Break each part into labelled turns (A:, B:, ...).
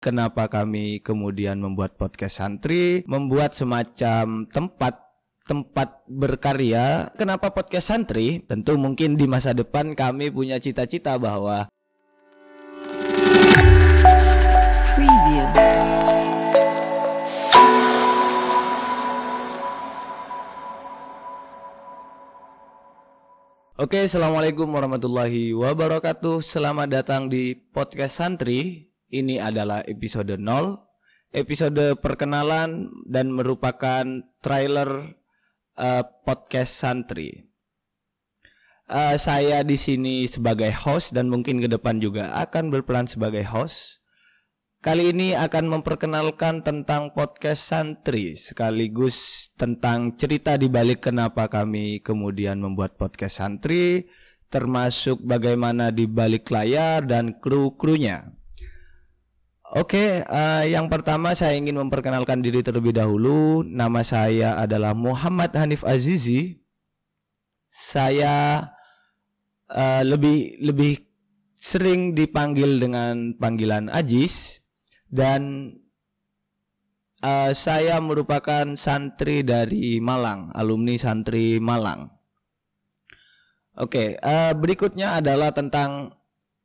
A: kenapa kami kemudian membuat podcast santri, membuat semacam tempat tempat berkarya. Kenapa podcast santri? Tentu mungkin di masa depan kami punya cita-cita bahwa
B: Preview.
A: Oke, assalamualaikum warahmatullahi wabarakatuh. Selamat datang di podcast santri. Ini adalah episode 0, episode perkenalan dan merupakan trailer uh, podcast santri. Uh, saya di sini sebagai host dan mungkin ke depan juga akan berperan sebagai host. Kali ini akan memperkenalkan tentang podcast santri sekaligus tentang cerita di balik kenapa kami kemudian membuat podcast santri termasuk bagaimana di balik layar dan kru-krunya. Oke, uh, yang pertama saya ingin memperkenalkan diri terlebih dahulu. Nama saya adalah Muhammad Hanif Azizi. Saya uh, lebih lebih sering dipanggil dengan panggilan Ajis dan uh, saya merupakan santri dari Malang, alumni santri Malang. Oke, okay, uh, berikutnya adalah tentang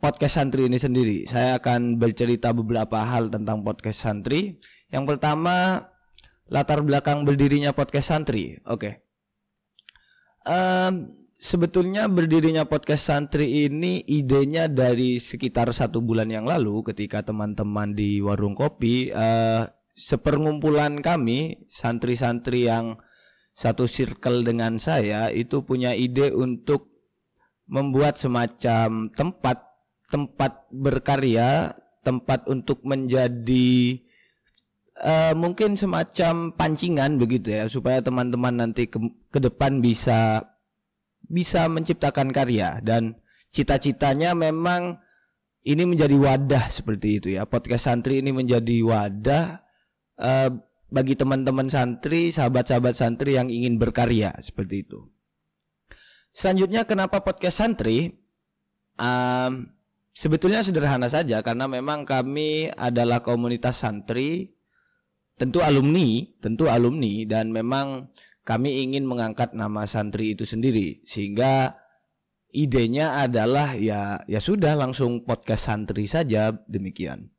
A: podcast santri ini sendiri. Saya akan bercerita beberapa hal tentang podcast santri. Yang pertama, latar belakang berdirinya podcast santri. Oke. Okay. Um, sebetulnya berdirinya podcast santri ini idenya dari sekitar satu bulan yang lalu ketika teman-teman di warung kopi uh, seperngumpulan kami santri-santri yang satu circle dengan saya itu punya ide untuk membuat semacam tempat tempat berkarya tempat untuk menjadi uh, mungkin semacam pancingan begitu ya supaya teman-teman nanti ke, ke depan bisa bisa menciptakan karya dan cita-citanya memang ini menjadi wadah seperti itu ya. Podcast santri ini menjadi wadah uh, bagi teman-teman santri, sahabat-sahabat santri yang ingin berkarya seperti itu. Selanjutnya kenapa podcast santri? Um, sebetulnya sederhana saja karena memang kami adalah komunitas santri, tentu alumni, tentu alumni dan memang kami ingin mengangkat nama santri itu sendiri sehingga idenya adalah ya ya sudah langsung podcast santri saja demikian.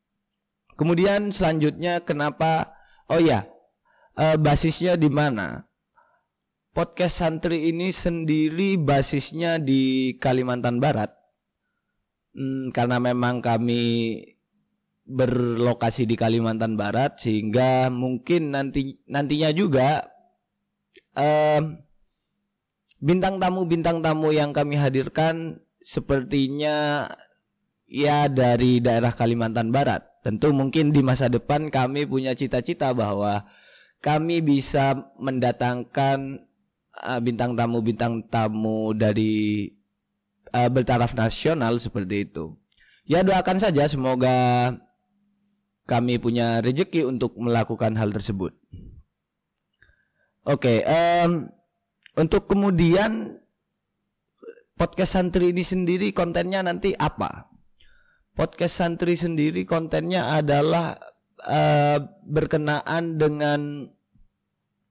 A: Kemudian selanjutnya kenapa oh ya eh, basisnya di mana? Podcast santri ini sendiri basisnya di Kalimantan Barat. Hmm, karena memang kami berlokasi di Kalimantan Barat sehingga mungkin nanti nantinya juga um, bintang tamu bintang tamu yang kami hadirkan sepertinya ya dari daerah Kalimantan Barat. Tentu mungkin di masa depan kami punya cita-cita bahwa kami bisa mendatangkan uh, bintang tamu bintang tamu dari uh, bertaraf nasional seperti itu. Ya doakan saja semoga kami punya rezeki untuk melakukan hal tersebut. Oke, okay, um, untuk kemudian podcast santri ini sendiri kontennya nanti apa? Podcast santri sendiri kontennya adalah uh, berkenaan dengan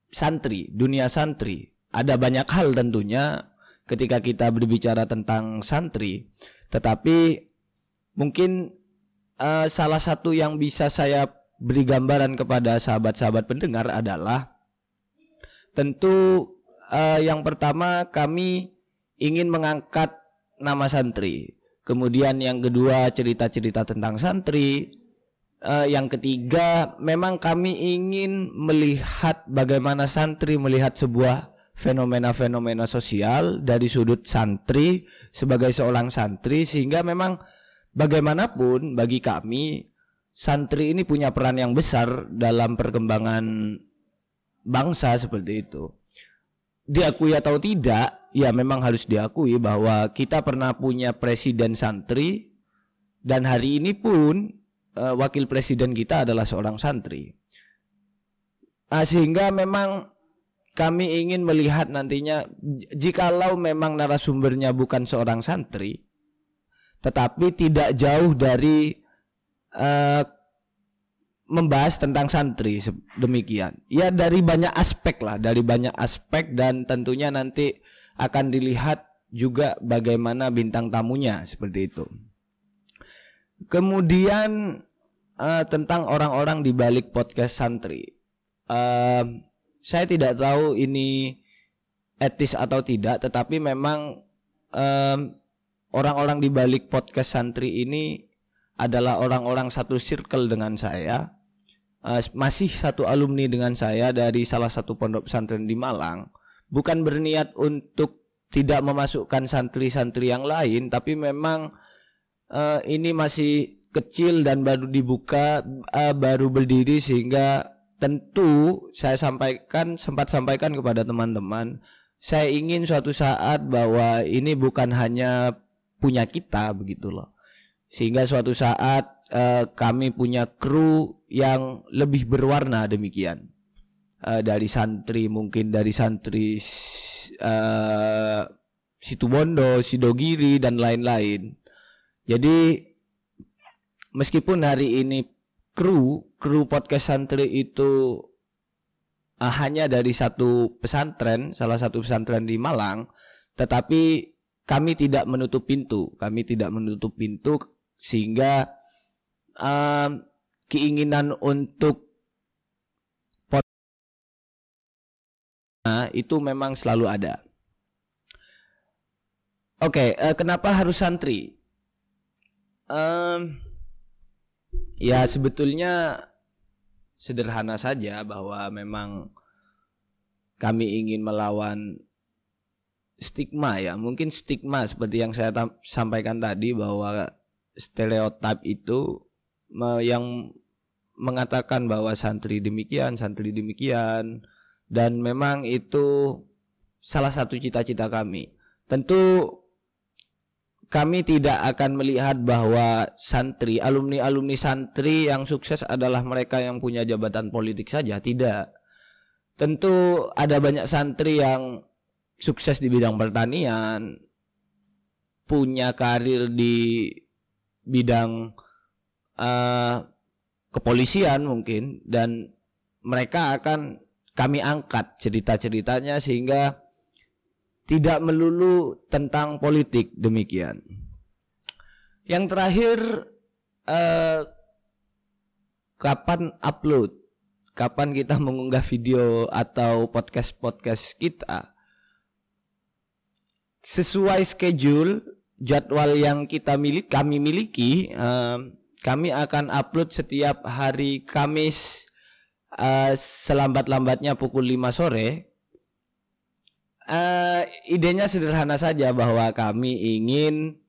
A: santri, dunia santri. Ada banyak hal tentunya ketika kita berbicara tentang santri, tetapi mungkin uh, salah satu yang bisa saya beri gambaran kepada sahabat-sahabat pendengar adalah Tentu uh, yang pertama kami ingin mengangkat nama santri. Kemudian yang kedua cerita-cerita tentang santri. Uh, yang ketiga memang kami ingin melihat bagaimana santri melihat sebuah fenomena-fenomena sosial dari sudut santri sebagai seorang santri sehingga memang bagaimanapun bagi kami santri ini punya peran yang besar dalam perkembangan bangsa seperti itu. Diakui atau tidak, ya memang harus diakui bahwa kita pernah punya presiden santri dan hari ini pun uh, wakil presiden kita adalah seorang santri. Nah, sehingga memang kami ingin melihat nantinya jikalau memang narasumbernya bukan seorang santri tetapi tidak jauh dari uh, membahas tentang santri demikian. Ya dari banyak aspek lah, dari banyak aspek dan tentunya nanti akan dilihat juga bagaimana bintang tamunya seperti itu. Kemudian eh, tentang orang-orang di balik podcast santri. Em, saya tidak tahu ini etis atau tidak, tetapi memang em, orang-orang di balik podcast santri ini adalah orang-orang satu circle dengan saya, Eh, masih satu alumni dengan saya dari salah satu pondok pesantren di Malang. Bukan berniat untuk tidak memasukkan santri-santri yang lain, tapi memang eh, ini masih kecil dan baru dibuka, eh, baru berdiri sehingga tentu saya sampaikan sempat sampaikan kepada teman-teman, saya ingin suatu saat bahwa ini bukan hanya punya kita begitu loh. Sehingga suatu saat eh, kami punya kru yang lebih berwarna demikian. Eh, dari santri mungkin dari santri eh Situbondo, Sidogiri dan lain-lain. Jadi meskipun hari ini kru kru podcast santri itu eh, hanya dari satu pesantren, salah satu pesantren di Malang, tetapi kami tidak menutup pintu, kami tidak menutup pintu sehingga em, keinginan untuk pod- Nah, itu memang selalu ada. Oke, eh, kenapa harus santri? Em, ya sebetulnya sederhana saja bahwa memang kami ingin melawan stigma ya, mungkin stigma seperti yang saya sampaikan tadi bahwa stereotip itu yang mengatakan bahwa santri demikian, santri demikian dan memang itu salah satu cita-cita kami. Tentu kami tidak akan melihat bahwa santri, alumni-alumni santri yang sukses adalah mereka yang punya jabatan politik saja, tidak. Tentu ada banyak santri yang sukses di bidang pertanian, punya karir di bidang eh, kepolisian mungkin dan mereka akan kami angkat cerita-ceritanya sehingga tidak melulu tentang politik demikian. Yang terakhir eh, kapan upload? Kapan kita mengunggah video atau podcast-podcast kita? Sesuai schedule jadwal yang kita milik kami miliki, eh, kami akan upload setiap hari Kamis eh, selambat-lambatnya pukul 5 sore eh idenya sederhana saja bahwa kami ingin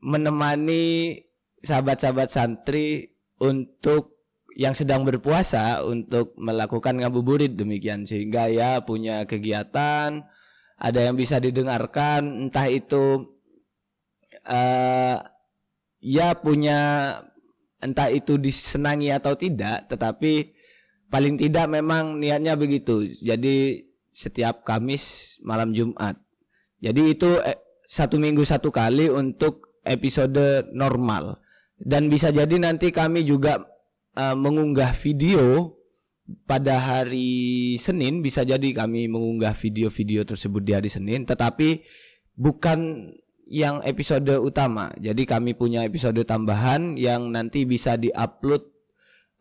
A: menemani sahabat-sahabat santri untuk yang sedang berpuasa untuk melakukan ngabuburit demikian. Sehingga ya punya kegiatan ada yang bisa didengarkan entah itu eh ya punya entah itu disenangi atau tidak tetapi paling tidak memang niatnya begitu. Jadi setiap Kamis malam Jumat. Jadi itu eh, satu minggu satu kali untuk episode normal dan bisa jadi nanti kami juga eh, mengunggah video pada hari Senin bisa jadi kami mengunggah video-video tersebut di hari Senin tetapi bukan yang episode utama. Jadi kami punya episode tambahan yang nanti bisa diupload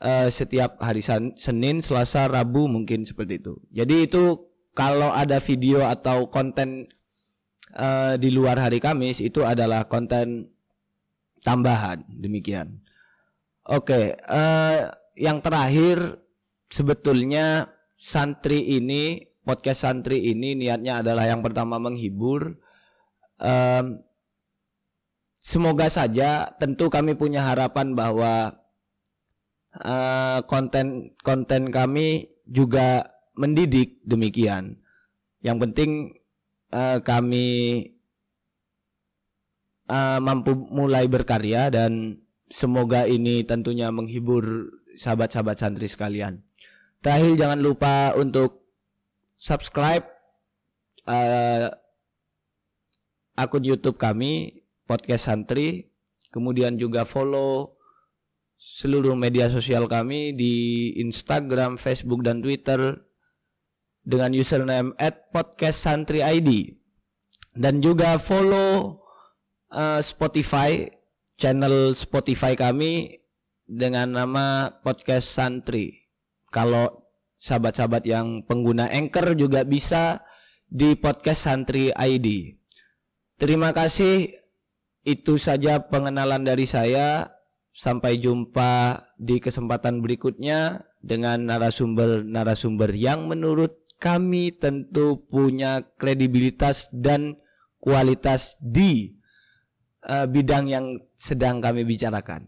A: eh, setiap hari Senin, Selasa, Rabu mungkin seperti itu. Jadi itu kalau ada video atau konten eh, di luar hari Kamis itu adalah konten tambahan demikian. Oke, eh, yang terakhir sebetulnya santri ini podcast santri ini niatnya adalah yang pertama menghibur. Em, semoga saja tentu kami punya harapan bahwa eh, konten konten kami juga mendidik demikian. Yang penting eh, kami eh, mampu mulai berkarya dan semoga ini tentunya menghibur sahabat-sahabat santri sekalian. Terakhir jangan lupa untuk subscribe eh, akun YouTube kami podcast santri, kemudian juga follow seluruh media sosial kami di Instagram, Facebook, dan Twitter dengan username @podcastsantri_id dan juga follow uh, Spotify channel Spotify kami dengan nama podcast Santri. Kalau sahabat-sahabat yang pengguna Anchor juga bisa di podcast Santri ID. Terima kasih. Itu saja pengenalan dari saya. Sampai jumpa di kesempatan berikutnya dengan narasumber-narasumber yang menurut kami tentu punya kredibilitas dan kualitas di uh, bidang yang sedang kami bicarakan.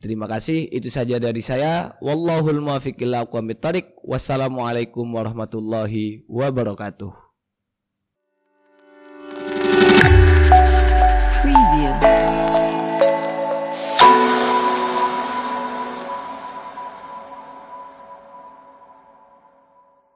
A: Terima kasih. Itu saja dari saya. Wallahul muwaffiq ila Wassalamualaikum warahmatullahi wabarakatuh.